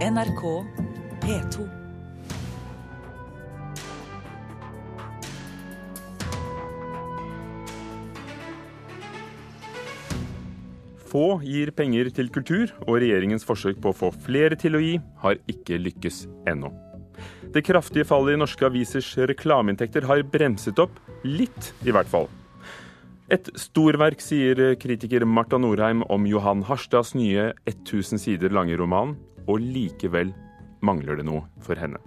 NRK P2. Få gir penger til kultur, og regjeringens forsøk på å få flere til å gi har ikke lykkes ennå. Det kraftige fallet i norske avisers reklameinntekter har bremset opp, litt i hvert fall. Et storverk, sier kritiker Marta Norheim om Johan Harstads nye 1000 sider lange roman, og likevel mangler det noe for henne.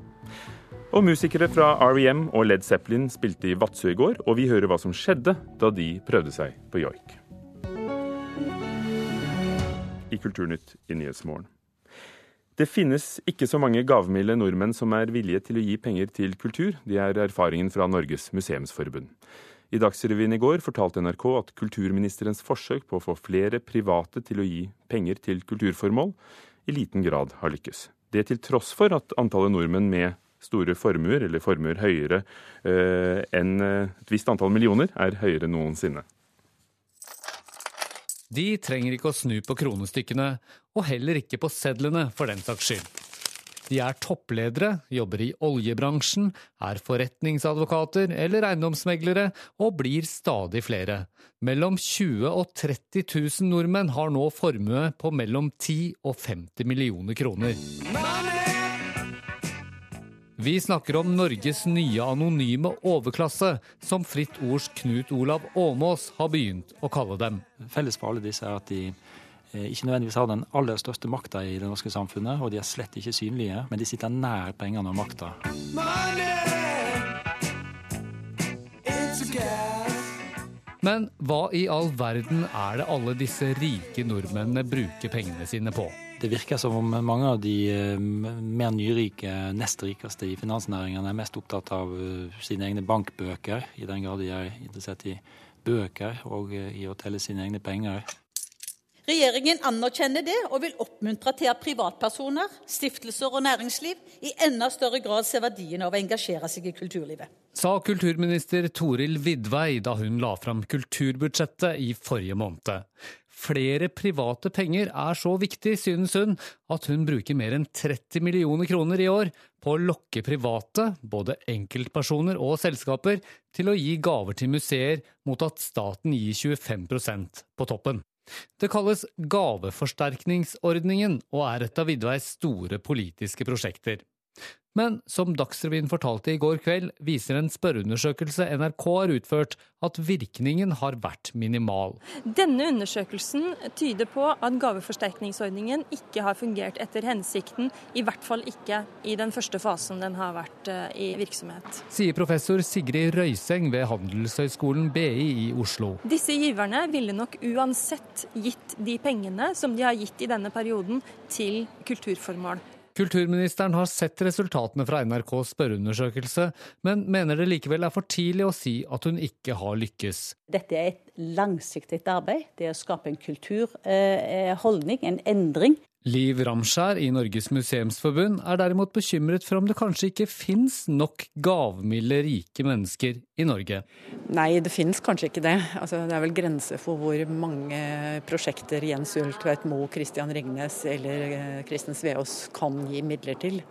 Og musikere fra REM og Led Zeppelin spilte i Vadsø i går, og vi hører hva som skjedde da de prøvde seg på joik. I Kulturnytt i Nyhetsmorgen. Det finnes ikke så mange gavmilde nordmenn som er villige til å gi penger til kultur. Det er erfaringen fra Norges museumsforbund. I Dagsrevyen i går fortalte NRK at kulturministerens forsøk på å få flere private til å gi penger til kulturformål, i liten grad har lykkes. Det til tross for at antallet nordmenn med store formuer, eller formuer høyere eh, enn et visst antall millioner, er høyere enn noensinne. De trenger ikke å snu på kronestykkene, og heller ikke på sedlene for den saks skyld. De er toppledere, jobber i oljebransjen, er forretningsadvokater eller eiendomsmeglere, og blir stadig flere. Mellom 20 og 30 000 nordmenn har nå formue på mellom 10 og 50 millioner kroner. Vi snakker om Norges nye anonyme overklasse, som Fritt Ords Knut Olav Åmås har begynt å kalle dem. Felles for alle disse er at de ikke nødvendigvis har den aller største makta i det norske samfunnet, og de er slett ikke synlige, men de sitter nær pengene og makta. Men hva i all verden er det alle disse rike nordmennene bruker pengene sine på? Det virker som om mange av de eh, mer nyrike, nest rikeste i finansnæringene er mest opptatt av eh, sine egne bankbøker, i den grad de er interessert i bøker og eh, i å telle sine egne penger. Regjeringen anerkjenner det og vil oppmuntre til at privatpersoner, stiftelser og næringsliv i enda større grad ser verdien av å engasjere seg i kulturlivet. Sa kulturminister Toril Vidvei da hun la fram kulturbudsjettet i forrige måned. Flere private penger er så viktig, synes hun, at hun bruker mer enn 30 millioner kroner i år på å lokke private, både enkeltpersoner og selskaper, til å gi gaver til museer mot at staten gir 25% på toppen. Det kalles gaveforsterkningsordningen og er et av Vidveis store politiske prosjekter. Men som Dagsrevyen fortalte i går kveld, viser en spørreundersøkelse NRK har utført, at virkningen har vært minimal. Denne undersøkelsen tyder på at gaveforsterkningsordningen ikke har fungert etter hensikten, i hvert fall ikke i den første fasen den har vært eh, i virksomhet. Sier professor Sigrid Røyseng ved Handelshøyskolen BI i Oslo. Disse giverne ville nok uansett gitt de pengene som de har gitt i denne perioden, til kulturformål. Kulturministeren har sett resultatene fra NRKs spørreundersøkelse, men mener det likevel er for tidlig å si at hun ikke har lykkes. Dette er et langsiktig arbeid. Det er å skape en kulturholdning, en endring. Liv Ramskjær i Norges museumsforbund er derimot bekymret for om det kanskje ikke fins nok gavmilde rike mennesker i Norge. Nei, det finnes kanskje ikke det. Altså, det er vel grenser for hvor mange prosjekter Jens Ulltveit Moe, Christian Ringnes eller eh, Kristen Sveås kan gi midler til.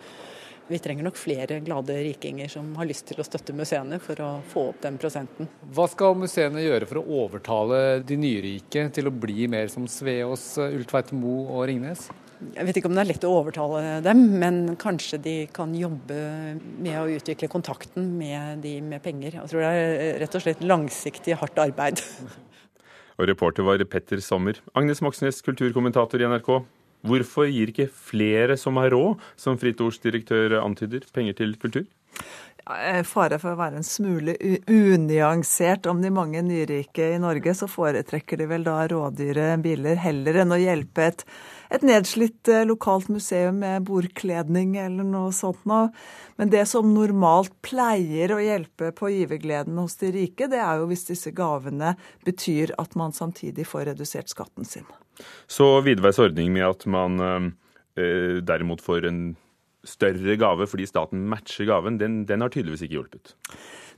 Vi trenger nok flere glade rikinger som har lyst til å støtte museene for å få opp den prosenten. Hva skal museene gjøre for å overtale de nyrike til å bli mer som Sveås, Ulltveit Moe og Ringnes? Jeg vet ikke om det er lett å overtale dem, men kanskje de kan jobbe med å utvikle kontakten med de med penger. Jeg tror det er rett og slett langsiktig, hardt arbeid. Og reporter var Petter Sommer. Agnes Moxnes, kulturkommentator i NRK. Hvorfor gir ikke flere som har råd, som Fritt antyder, penger til kultur? Fare for å være en smule unyansert om de mange nyrike i Norge, så foretrekker de vel da rådyre biler heller enn å hjelpe et et nedslitt eh, lokalt museum med bordkledning eller noe sånt noe. Men det som normalt pleier å hjelpe på givergleden hos de rike, det er jo hvis disse gavene betyr at man samtidig får redusert skatten sin. Så Vidveis ordning med at man øh, derimot får en større gave fordi staten matcher gaven, den, den har tydeligvis ikke hjulpet?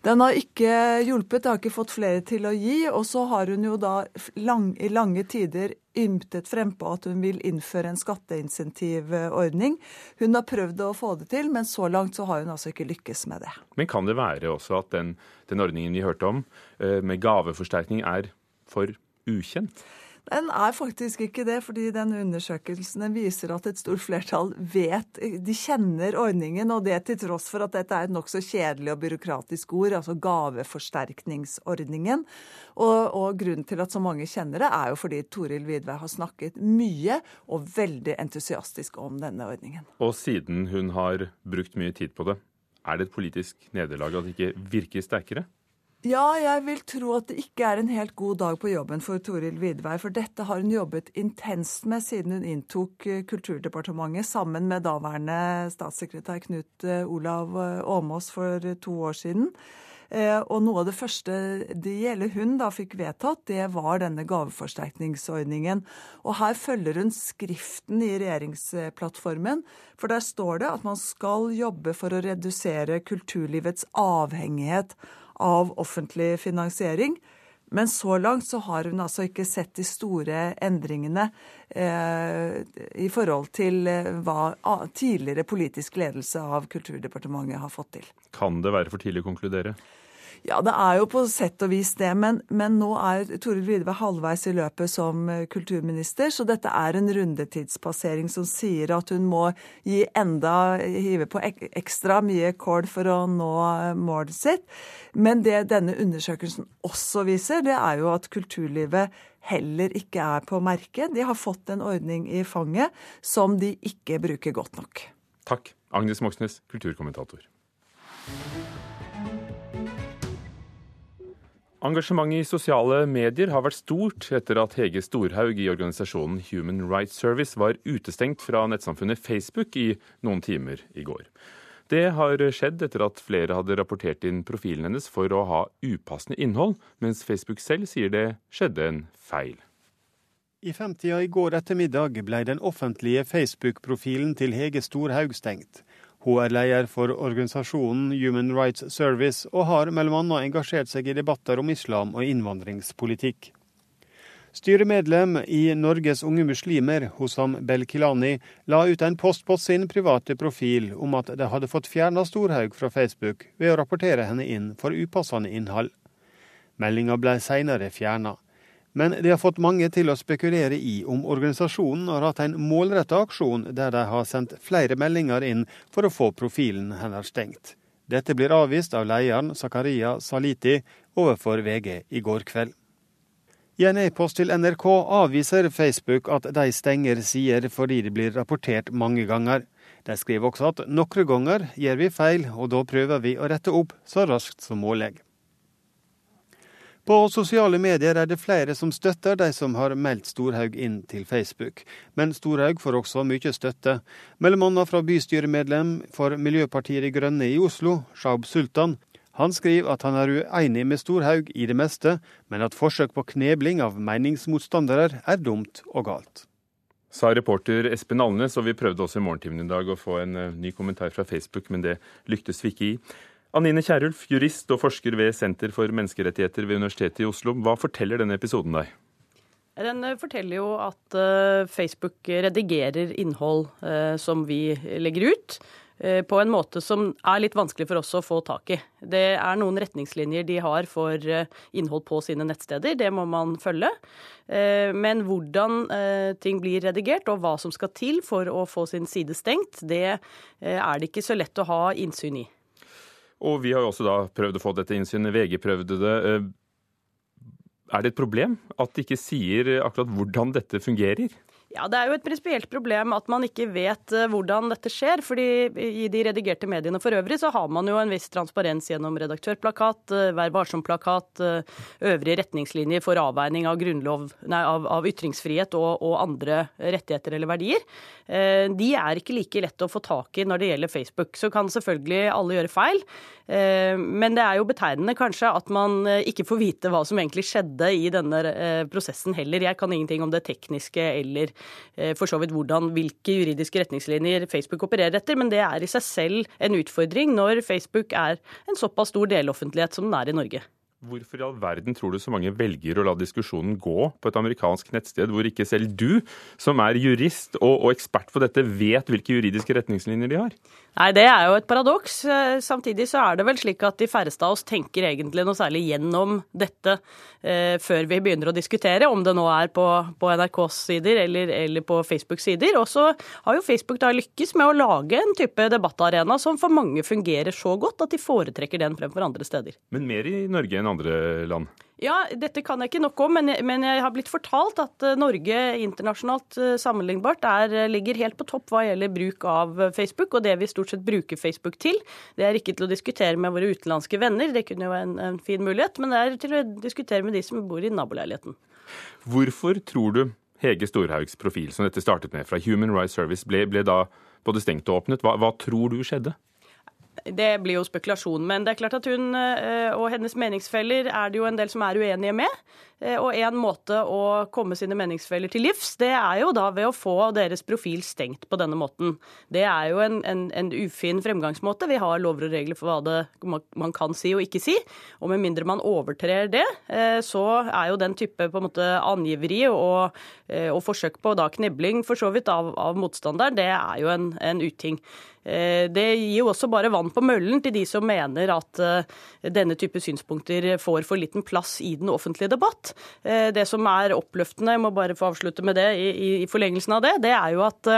Den har ikke hjulpet, det har ikke fått flere til å gi. Og så har hun jo da lang, i lange tider ymtet frempå at hun vil innføre en skatteinsentivordning. Hun har prøvd å få det til, men så langt så har hun altså ikke lykkes med det. Men kan det være også at den, den ordningen vi hørte om, eh, med gaveforsterkning, er for ukjent? Den er faktisk ikke det, fordi den undersøkelsen viser at et stort flertall vet De kjenner ordningen, og det til tross for at dette er et nokså kjedelig og byråkratisk ord, altså gaveforsterkningsordningen. Og, og, grunnen til at så mange kjenner det, er jo fordi Toril Vidvei har snakket mye og veldig entusiastisk om denne ordningen. Og siden hun har brukt mye tid på det, er det et politisk nederlag at det ikke virker sterkere? Ja, jeg vil tro at det ikke er en helt god dag på jobben for Toril Vidvei. For dette har hun jobbet intenst med siden hun inntok eh, Kulturdepartementet sammen med daværende statssekretær Knut eh, Olav eh, Åmås for to år siden. Og noe av det første det gjelder hun da fikk vedtatt, det var denne gaveforsterkningsordningen. Og her følger hun skriften i regjeringsplattformen. For der står det at man skal jobbe for å redusere kulturlivets avhengighet av offentlig finansiering. Men så langt så har hun altså ikke sett de store endringene eh, i forhold til eh, hva tidligere politisk ledelse av Kulturdepartementet har fått til. Kan det være for tidlig å konkludere? Ja, det er jo på sett og vis det. Men, men nå er Toril Vidve halvveis i løpet som eh, kulturminister, så dette er en rundetidspassering som sier at hun må gi enda, hive på ekstra mye kål for å nå eh, målet sitt. Men det denne undersøkelsen også viser, det er jo at kulturlivet heller ikke er på merket. De har fått en ordning i fanget som de ikke bruker godt nok. Takk. Agnes Moxnes, kulturkommentator. Engasjementet i sosiale medier har vært stort etter at Hege Storhaug i organisasjonen Human Rights Service var utestengt fra nettsamfunnet Facebook i noen timer i går. Det har skjedd etter at flere hadde rapportert inn profilen hennes for å ha upassende innhold, mens Facebook selv sier det skjedde en feil. I femtida i går ettermiddag ble den offentlige Facebook-profilen til Hege Storhaug stengt. Hun er leder for organisasjonen Human Rights Service, og har bl.a. engasjert seg i debatter om islam og innvandringspolitikk. Styremedlem i Norges unge muslimer, Hosam Belkilani, la ut en post på sin private profil om at de hadde fått fjerna Storhaug fra Facebook ved å rapportere henne inn for upassende innhold. Meldinga ble seinere fjerna. Men det har fått mange til å spekulere i om organisasjonen har hatt en målretta aksjon der de har sendt flere meldinger inn for å få profilen hennes stengt. Dette blir avvist av lederen Zakaria Saliti overfor VG i går kveld. I en e-post til NRK avviser Facebook at de stenger sider fordi det blir rapportert mange ganger. De skriver også at noen ganger gjør vi feil, og da prøver vi å rette opp så raskt som mulig. På sosiale medier er det flere som støtter de som har meldt Storhaug inn til Facebook. Men Storhaug får også mye støtte, bl.a. fra bystyremedlem for Miljøpartiet De Grønne i Oslo, Shaub Sultan. Han skriver at han er uenig med Storhaug i det meste, men at forsøk på knebling av meningsmotstandere er dumt og galt. Sa reporter Espen Alnes, og vi prøvde også i morgentimen i dag å få en eh, ny kommentar fra Facebook, men det lyktes vi ikke i. Anine Kierulf, jurist og forsker ved Senter for menneskerettigheter ved Universitetet i Oslo. Hva forteller denne episoden deg? Den eh, forteller jo at eh, Facebook redigerer innhold eh, som vi legger ut, på en måte som er litt vanskelig for oss å få tak i. Det er noen retningslinjer de har for innhold på sine nettsteder, det må man følge. Men hvordan ting blir redigert og hva som skal til for å få sin side stengt, det er det ikke så lett å ha innsyn i. Og vi har jo også da prøvd å få dette innsynet. VG prøvde det. Eh, er det et problem at de ikke sier akkurat hvordan dette fungerer? Ja, Det er jo et prinsipielt problem at man ikke vet eh, hvordan dette skjer. fordi i de redigerte mediene for øvrig så har man jo en viss transparens gjennom redaktørplakat, eh, Vær varsom-plakat, eh, øvrige retningslinjer for avveining av, nei, av, av ytringsfrihet og, og, andre rettigheter eller verdier. De er ikke like lette å få tak i når det gjelder Facebook. Så kan selvfølgelig alle gjøre feil. Men det er jo betegnende kanskje at man ikke får vite hva som egentlig skjedde i denne prosessen heller. Jeg kan ingenting om det tekniske eller for så vidt hvordan, hvilke juridiske retningslinjer Facebook opererer etter, men det er i seg selv en utfordring når Facebook er en såpass stor deloffentlighet som den er i Norge. Hvorfor i all verden tror du så mange velger å la diskusjonen gå på et amerikansk nettsted hvor ikke selv du, som er jurist og, og ekspert på dette, vet hvilke juridiske retningslinjer de har? Nei, Det er jo et paradoks. Eh, samtidig så er det vel slik at de færreste av oss tenker egentlig noe særlig gjennom dette eh, før vi begynner å diskutere, om det nå er på, på NRKs sider eller, eller på Facebook sider. Og så har jo Facebook da lykkes med å lage en type debattarena som for mange fungerer så godt at de foretrekker den fremfor andre steder. Men mer i Norge enn andre land? Ja, Dette kan jeg ikke nok om, men jeg, men jeg har blitt fortalt at eh, Norge internasjonalt eh, sammenlignbart er, eh, ligger helt på topp hva gjelder bruk av Facebook, og det vi stort sett bruker Facebook til. Det er ikke til å diskutere med våre utenlandske venner, det kunne jo være en, en fin mulighet, men det er til å diskutere med de som bor i naboleiligheten. Hvorfor tror du Hege Storhaugs profil, som dette startet med fra Human Rights Service, ble, ble da både stengt og åpnet? Hva, hva tror du skjedde? Det blir jo spekulasjon. Men det er klart at hun eh, og hennes meningsfeller er det jo en del som er uenige med. Eh, og en måte å komme sine meningsfeller til livs, det er jo da ved å få deres profil stengt på denne måten. Det er jo en, en, en ufin fremgangsmåte. Vi har lover og regler for hva det, man kan si og ikke si. Og med mindre man overtrer det, eh, så er jo den type på en måte angiveri og, og forsøk på da knebling for så vidt av, av motstanderen, det er jo en, en uting. Eh, det gir jo også bare vann på møllen til de som mener at eh, denne type synspunkter får for liten plass i den offentlige debatt. Eh, det som er oppløftende, jeg må bare få avslutte med det i forlengelsen av det, det er jo at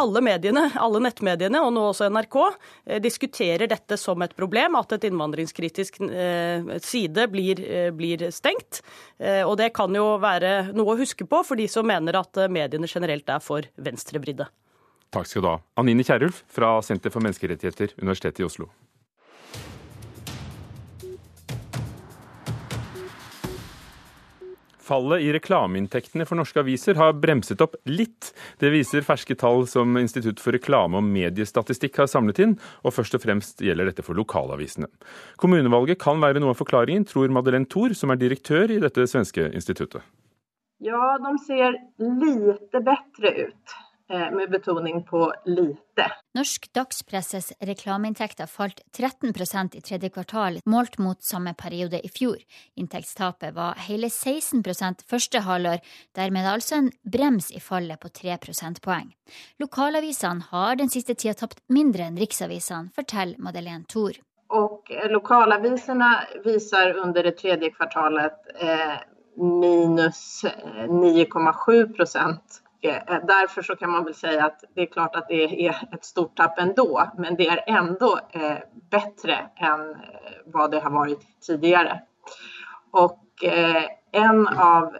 alle mediene, alle nettmediene, og nå også NRK, diskuterer dette som et problem, at et innvandringskritisk side blir, blir stengt. Og det kan jo være noe å huske på for de som mener at mediene generelt er for venstrevridde. Takk skal du ha. Anine Kierulf fra Senter for menneskerettigheter, Universitetet i Oslo. Fallet i reklameinntektene for norske aviser har bremset opp litt. Det viser ferske tall som Institutt for reklame- og mediestatistikk har samlet inn, og først og fremst gjelder dette for lokalavisene. Kommunevalget kan være noe av forklaringen, tror Madeleine Thor, som er direktør i dette svenske instituttet. Ja, de ser lite bedre ut. Eh, med betoning på lite. Norsk dagspresses reklameinntekter falt 13% i tredje kvartal, målt mot samme periode i fjor. Inntektstapet var hele 16% første halvår, dermed altså en brems i fallet på 3 prosentpoeng. Lokalavisene har den siste tida tapt mindre enn riksavisene, forteller Madeleine Thor. Og lokalavisene viser under det tredje kvartalet eh, minus 9,7 eh, prosent Eh, därför så kan man väl säga att det är klart att det är ett stort tapp ändå, men det är ändå bedre bättre än eh, det har varit tidigare. Och en av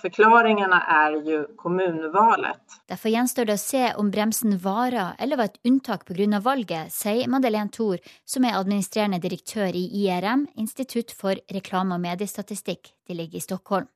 forklaringene er jo kommunevalget. Derfor gjenstår det å se om bremsen varer eller var et unntak pga. valget, sier Madeleine Thor, som er administrerende direktør i IRM, Institutt for reklame- og mediestatistikk. De ligger i Stockholm.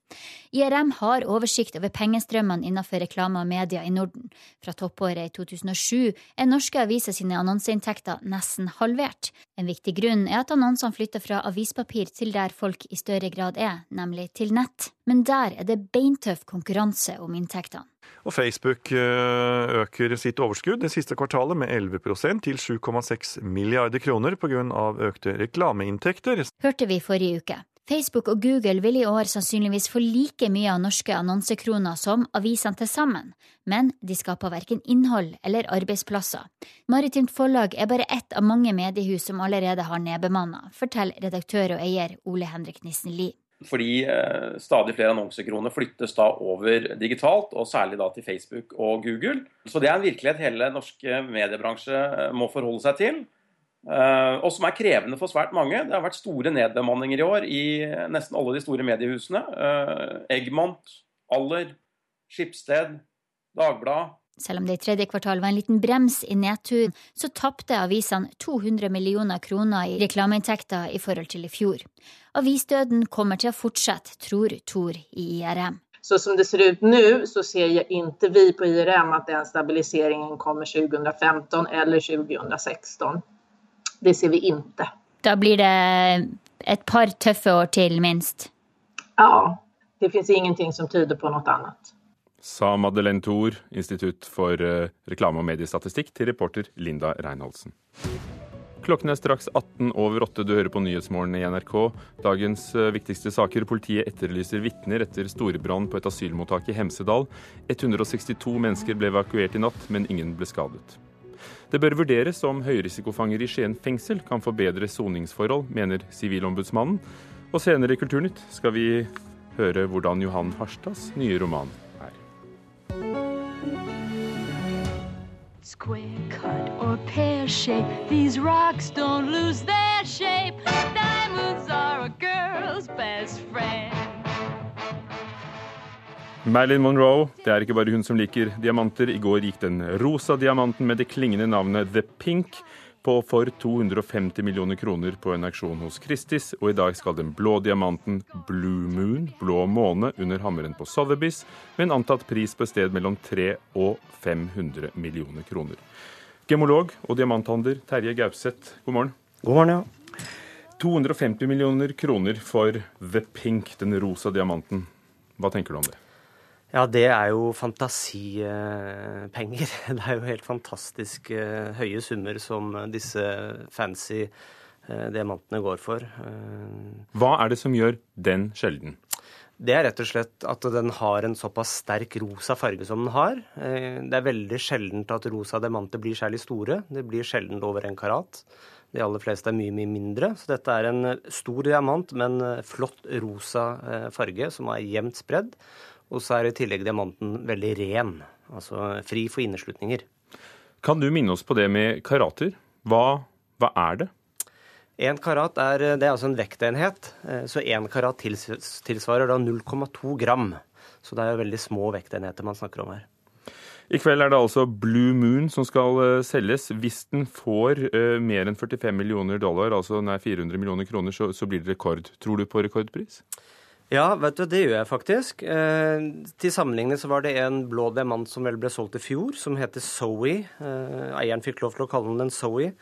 IRM har oversikt over pengestrømmene innenfor reklame og media i Norden. Fra toppåret i 2007 er norske aviser sine annonseinntekter nesten halvert. En viktig grunn er at annonsene flytter fra avispapir til der folk i større grad er, nemlig til nett. Men der er det beintøff konkurranse om inntektene. Og Facebook eh, øker sitt overskudd det siste kvartalet med 11% til 7,6 milliarder kroner pga. økte reklameinntekter. Hørte vi forrige uke. Facebook og Google vil i år sannsynligvis få like mye av norske annonsekroner som avisene til sammen, men de skaper verken innhold eller arbeidsplasser. Maritimt Forlag er bare ett av mange mediehus som allerede har nedbemanna, forteller redaktør og eier Ole Henrik Nissen Lie. Fordi eh, stadig flere annonsekroner flyttes da over digitalt, og særlig da til Facebook og Google. Så det er en virkelighet hele norske mediebransje må forholde seg til. Uh, og som er krevende for svært mange. Det har vært store nedbemanninger i år i nesten alle de store mediehusene. Uh, Eggmont, Aller, Skipsted, Dagbladet. Selv om det i tredje kvartal var en liten brems i nedtur, så tapte avisene 200 millioner kroner i reklameinntekter i forhold til i fjor. Avisdøden kommer til å fortsette, tror Tor i IRM. Så som det ser ut nå, så ser ikke vi på IRM at den stabiliseringen kommer 2015 eller 2016. Det ser vi ikke. Da blir det et par tøffe år til, minst? Ja. Det fins ingenting som tyder på noe annet. Sa Madeleine Thor, Institutt for eh, reklame- og mediestatistikk, til reporter Linda Reinholdsen. Klokken er straks 18 over 8. Du hører på Nyhetsmorgen i NRK. Dagens eh, viktigste saker. Politiet etterlyser vitner etter storbrann på et asylmottak i Hemsedal. 162 mennesker ble evakuert i natt, men ingen ble skadet. Det bør vurderes om høyrisikofanger i Skien fengsel kan få bedre soningsforhold, mener Sivilombudsmannen. Og senere i Kulturnytt skal vi høre hvordan Johan Harstads nye roman Square cut or pear shape, these rocks don't lose their shape. Diamonds are a girl's best friend. Marilyn Monroe, det er ikke bare hun som liker diamanter. I går gikk den rosa diamanten med det klingende navnet The Pink på for 250 millioner kroner på en auksjon hos Christies, og i dag skal den blå diamanten Blue Moon, blå måne, under hammeren på Sotheby's, med en antatt pris på et sted mellom 300 og 500 millioner kroner. Gemolog og diamanthandler Terje Gauseth, god morgen. God morgen, ja. 250 millioner kroner for The Pink, den rosa diamanten. Hva tenker du om det? Ja, det er jo fantasipenger. Det er jo helt fantastisk eh, høye summer som disse fancy eh, diamantene går for. Eh, Hva er det som gjør den sjelden? Det er rett og slett at den har en såpass sterk rosa farge som den har. Det er veldig sjeldent at rosa diamanter blir særlig store. Det blir sjelden over en karat. De aller fleste er mye, mye mindre. Så dette er en stor diamant med en flott rosa farge som er jevnt spredd. Og så er i tillegg diamanten veldig ren, altså fri for inneslutninger. Kan du minne oss på det med karater? Hva, hva er det? En karat er, det er altså en vektenhet, så én karat tilsvarer da 0,2 gram. Så det er jo veldig små vektenheter man snakker om her. I kveld er det altså Blue Moon som skal uh, selges. Hvis den får uh, mer enn 45 millioner dollar, altså nær 400 millioner kroner, så, så blir det rekord. Tror du på rekordpris? Ja, vet du, det gjør jeg faktisk. Eh, til sammenligning så var det en blå diamant som vel ble solgt i fjor, som heter Zoe. Eh, eieren fikk lov til å kalle den Zoe.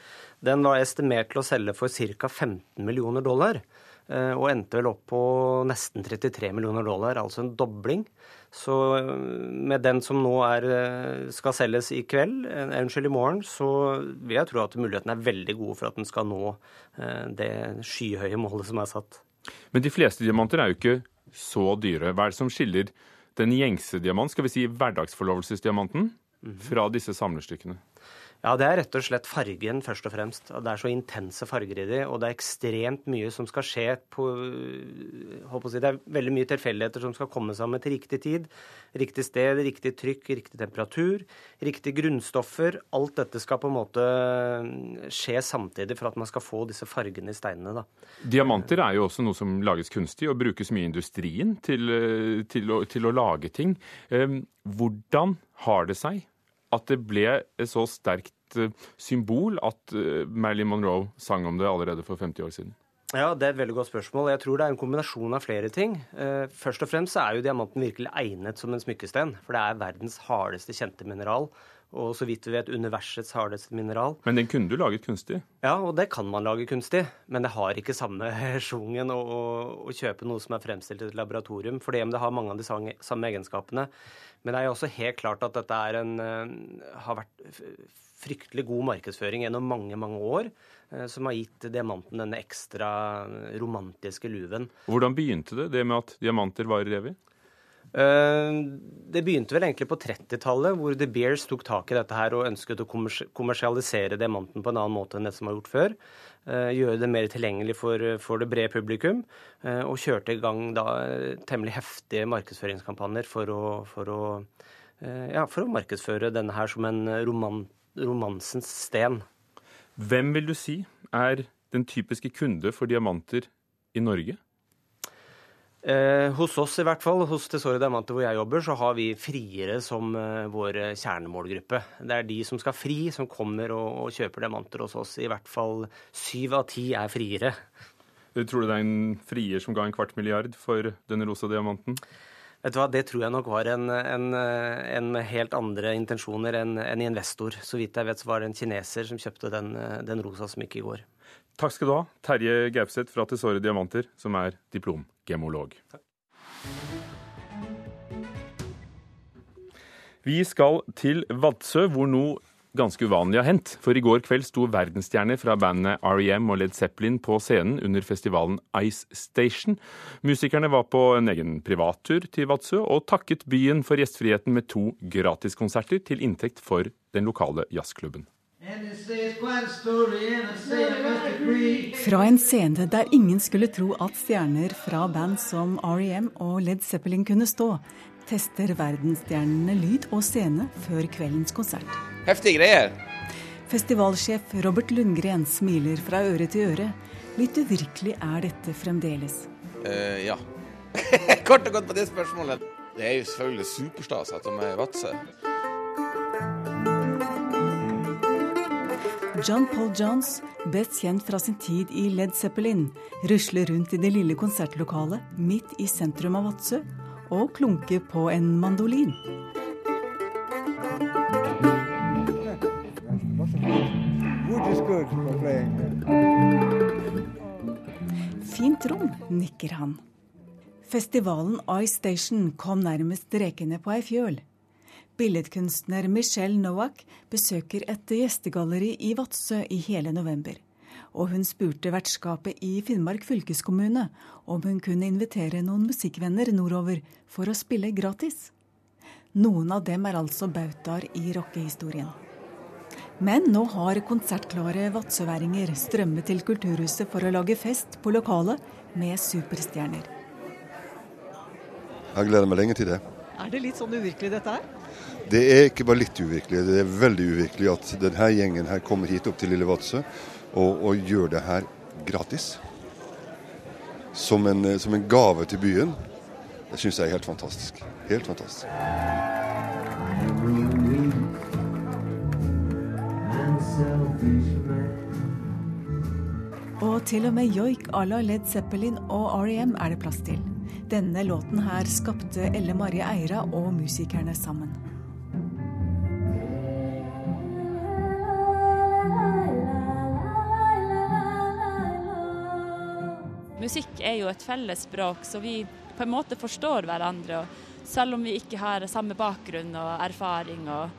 Den var estimert til å selge for ca. 15 millioner dollar. Eh, og endte vel opp på nesten 33 millioner dollar, altså en dobling. Så med den som nå er, skal selges i kveld, unnskyld i morgen, så vil jeg tro at mulighetene er veldig gode for at den skal nå det skyhøye målet som er satt. Men de fleste diamanter er jo ikke så dyre. Hva er det som skiller den gjengse diamant, skal vi si hverdagsforlovelsesdiamanten, fra disse samlerstykkene? Ja, Det er rett og slett fargen, først og fremst. Det er så intense farger i de, og det er ekstremt mye som skal skje på si, Det er veldig mye tilfeldigheter som skal komme sammen til riktig tid. Riktig sted, riktig trykk, riktig temperatur, riktige grunnstoffer. Alt dette skal på en måte skje samtidig for at man skal få disse fargene i steinene. da. Diamanter er jo også noe som lages kunstig og brukes mye i industrien til, til, å, til å lage ting. Hvordan har det seg at det ble så sterkt symbol at Marilyn Monroe sang om det allerede for 50 år siden? Ja, Det er et veldig godt spørsmål. Jeg tror det er en kombinasjon av flere ting. Først og fremst er jo diamanten virkelig egnet som en smykkesten. For det er verdens hardeste kjente mineral. Og så vidt vi vet universets hardeste mineral. Men den kunne du laget kunstig? Ja, og det kan man lage kunstig. Men det har ikke samme schwungen å, å, kjøpe noe som er fremstilt i et laboratorium. Fordi det har mange av de samme egenskapene. Men det er jo også helt klart at dette er en, har vært fryktelig god markedsføring gjennom mange, mange år. Som har gitt diamanten denne ekstra romantiske luven. Hvordan begynte det, det med at diamanter varer evig? Det begynte vel egentlig på 30-tallet, hvor The Beers tok tak i dette her og ønsket å kommersialisere diamanten på en annen måte enn det som var gjort før. Gjøre det mer tilgjengelig for, for det brede publikum. Og kjørte i gang da temmelig heftige markedsføringskampanjer for å, for å, ja, for å markedsføre denne her som en roman, romansens sten. Hvem vil du si er den typiske kunde for diamanter i Norge? Eh, hos oss i hvert fall, hos Tesoro Diamanter hvor jeg jobber, så har vi friere som eh, vår kjernemålgruppe. Det er de som skal fri, som kommer og, og kjøper diamanter hos oss. I hvert fall syv av ti er friere. Tror du det er en frier som ga en kvart milliard for denne rosa diamanten? Vet du hva, Det tror jeg nok var en, en, en helt andre intensjoner enn en investor. Så vidt jeg vet så var det en kineser som kjøpte den, den rosa smykket i går. Takk skal du ha, Terje Gaupseth fra Tesoro Diamanter, som er diplomgemolog. Vi skal til Vadsø, hvor noe ganske uvanlig har hendt. For i går kveld sto verdensstjerner fra bandene REM og Led Zeppelin på scenen under festivalen Ice Station. Musikerne var på en egen privattur til Vadsø og takket byen for gjestfriheten med to gratiskonserter til inntekt for den lokale jazzklubben. Fra en scene der ingen skulle tro at stjerner fra band som REM og Led Zeppelin kunne stå, tester verdensstjernene lyd og scene før kveldens konsert. Heftige greier. Festivalsjef Robert Lundgren smiler fra øre til øre. Litt uvirkelig er dette fremdeles. Uh, ja. Kort og godt på det spørsmålet. Det er jo selvfølgelig superstas at de er i Vadsø. John Paul Johns, best kjent fra sin tid i Led Zeppelin, rusler rundt i det lille konsertlokalet midt i sentrum av Vadsø og klunker på en mandolin. Fint rom, nikker han. Festivalen Ice Station kom nærmest rekende på ei fjøl. Billedkunstner Michelle Nowak besøker et gjestegalleri i Vadsø i hele november. Og hun spurte vertskapet i Finnmark fylkeskommune om hun kunne invitere noen musikkvenner nordover for å spille gratis. Noen av dem er altså bautaer i rockehistorien. Men nå har konsertklare vadsøværinger strømmet til Kulturhuset for å lage fest på lokalet med superstjerner. Jeg gleder meg lenge til det. Er det litt sånn uvirkelig dette her? Det er ikke bare litt uvirkelig, det er veldig uvirkelig at denne gjengen her kommer hit opp til Lille Vadsø og, og gjør det her gratis. Som en, som en gave til byen. Det syns jeg er helt fantastisk. Helt fantastisk. Og til og med joik à la Led Zeppelin og REM er det plass til. Denne låten her skapte Elle Marie Eira og musikerne sammen. Musikk er jo et felles språk, så vi på en måte forstår hverandre. Selv om vi ikke har samme bakgrunn og erfaring. Og,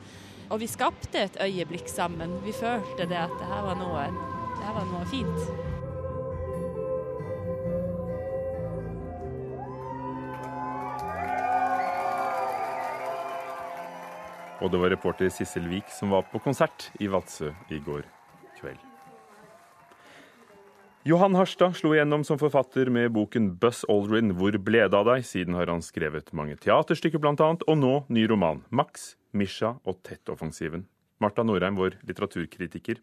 og vi skapte et øyeblikk sammen. Vi følte det at det her var noe, det her var noe fint. Og det var reporter Sissel Wiik som var på konsert i Vadsø i går. Johan Harstad slo igjennom som forfatter med boken 'Buss Aldrin hvor ble det av deg?' Siden har han skrevet mange teaterstykker bl.a., og nå ny roman 'Max, Misha og Tettoffensiven'. Marta Norheim, vår litteraturkritiker.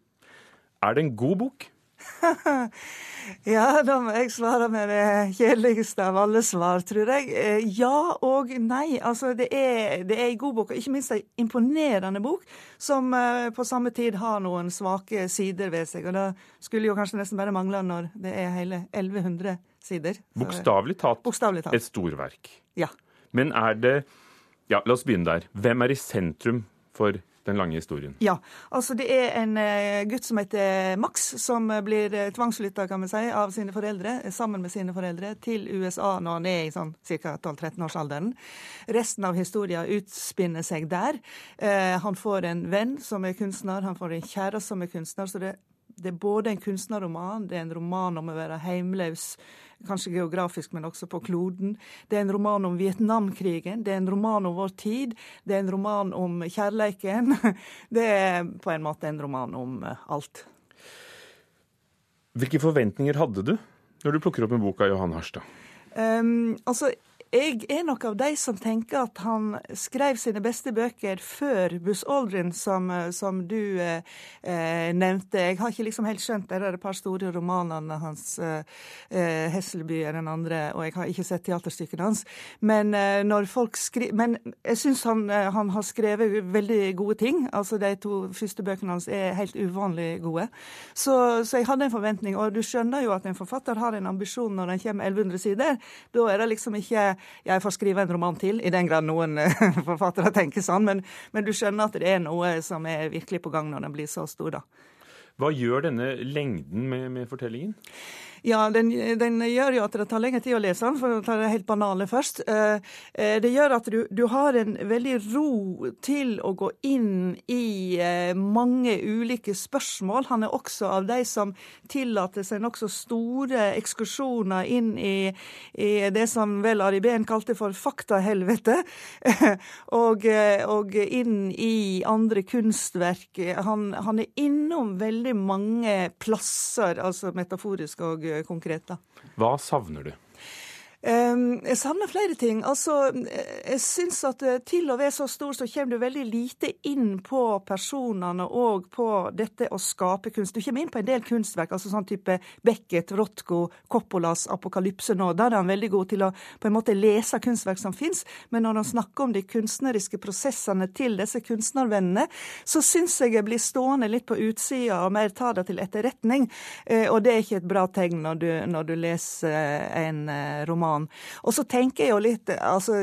Er det en god bok? ja, da må jeg svare med det kjedeligste av alle svar, tror jeg. Eh, Ja og nei. Altså, det er, det er en god bok, og ikke minst en imponerende bok, som eh, på samme tid har noen svake sider ved seg. Og det skulle jo kanskje nesten bare mangle når det er hele 1100 sider. Bokstavelig talt, talt. et storverk. Ja. Men er det Ja, la oss begynne der. Hvem er i sentrum for den lange historien? Ja. Altså, det er en eh, gutt som heter Max, som eh, blir uh, tvangsflytta, kan vi si, av sine foreldre, eh, sammen med sine foreldre, til USA når han er i sånn ca. 12-13-årsalderen. Resten av historien utspinner seg der. Eh, han får en venn som er kunstner, han får en kjæreste som er kunstner. så det det er både en kunstnerroman, det er en roman om å være heimløs, kanskje geografisk, men også på kloden. Det er en roman om Vietnamkrigen, det er en roman om vår tid, det er en roman om kjærleiken. Det er på en måte en roman om eh, alt. Hvilke forventninger hadde du når du plukker opp en bok av Johan Harstad? Um, altså, jeg er nok av de som tenker at han skrev sine beste bøker før Buss Aldrin, som, som du eh, eh, nevnte. Jeg har ikke liksom helt skjønt det. Det er et par store romanene hans. Eh, 'Hesselby' er den andre, og jeg har ikke sett teaterstykkene hans. Men eh, når folk skri Men jeg syns han, eh, han har skrevet veldig gode ting. Altså, De to første bøkene hans er helt uvanlig gode. Så, så jeg hadde en forventning. Og du skjønner jo at en forfatter har en ambisjon når den kommer 1100 sider. Da er det liksom ikke jeg får skrive en roman til, i den grad noen eh, forfattere tenker sånn. Men, men du skjønner at det er noe som er virkelig på gang når den blir så stor, da. Hva gjør denne lengden med, med fortellingen? Ja, den, den, gjør jo at det tar lengre tid å lese den, for å ta det helt banale først. Eh, eh, det gjør at du, du har en veldig ro til å gå inn i eh, mange ulike spørsmål. Han er også av de som tillater seg nokså store ekskursjoner inn i, i, det som vel Ari Behn kalte for faktahelvete, og, og inn i andre kunstverk. Han, han er innom veldig mange plasser, altså metaforisk og konkret. da. Hva savner du? Ehm, jeg savner flere ting. Altså, jeg syns at eh, til å være så stor, så kommer du veldig lite inn på personene og på dette å skape kunst. Du kommer inn på en del kunstverk, altså sånn type Beckett, Rotko, Coppolas 'Apokalypse' nå. Der er han veldig god til å på en måte lese kunstverk som fins. Men når han snakker om de kunstneriske prosessene til disse kunstnervennene, så syns jeg jeg blir stående litt på utsida og mer tar det til etterretning. Eh, og det er ikke et bra tegn når du, når du leser en eh, roman annen. Og så tenker jeg jo litt altså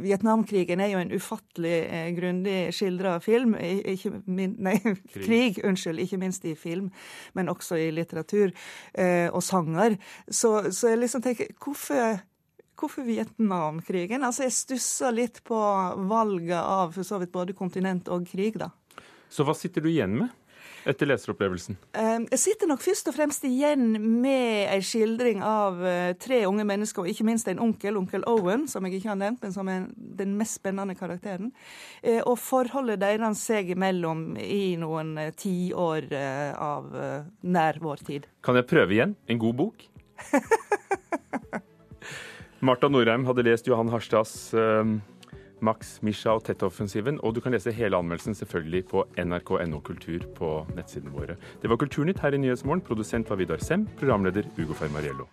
Vietnamkrigen er jo en ufattelig eh, grundig skildra film. Ikke min, nei, krig. krig. unnskyld. Ikke minst i film, men også i litteratur eh, og sanger. Så, så jeg liksom tenker hvorfor Hvorfor Vietnamkrigen? Altså, Jeg stusser litt på valget av for så vidt både kontinent og krig, da. Så hva sitter du igjen med? Etter leseropplevelsen? Ehm, jeg sitter nok først og fremst igjen med en skildring av eh, tre unge mennesker, og ikke minst en onkel, onkel Owen, som jeg ikke har nevnt, men som er den mest spennende karakteren. Eh, og forholdet deres seg imellom i noen eh, tiår av nær vår tid. Kan jeg prøve igjen? En god bok? Marta Norheim hadde lest Johan Harstads Max, Misha og Tett-offensiven. Og du kan lese hele anmeldelsen selvfølgelig på nrk.no kultur på nettsidene våre. Det var Kulturnytt her i Nyhetsmorgen. Produsent var Vidar Sem. Programleder Ugo Fermariello.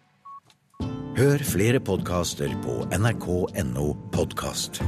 Hør flere podkaster på nrk.no podkast.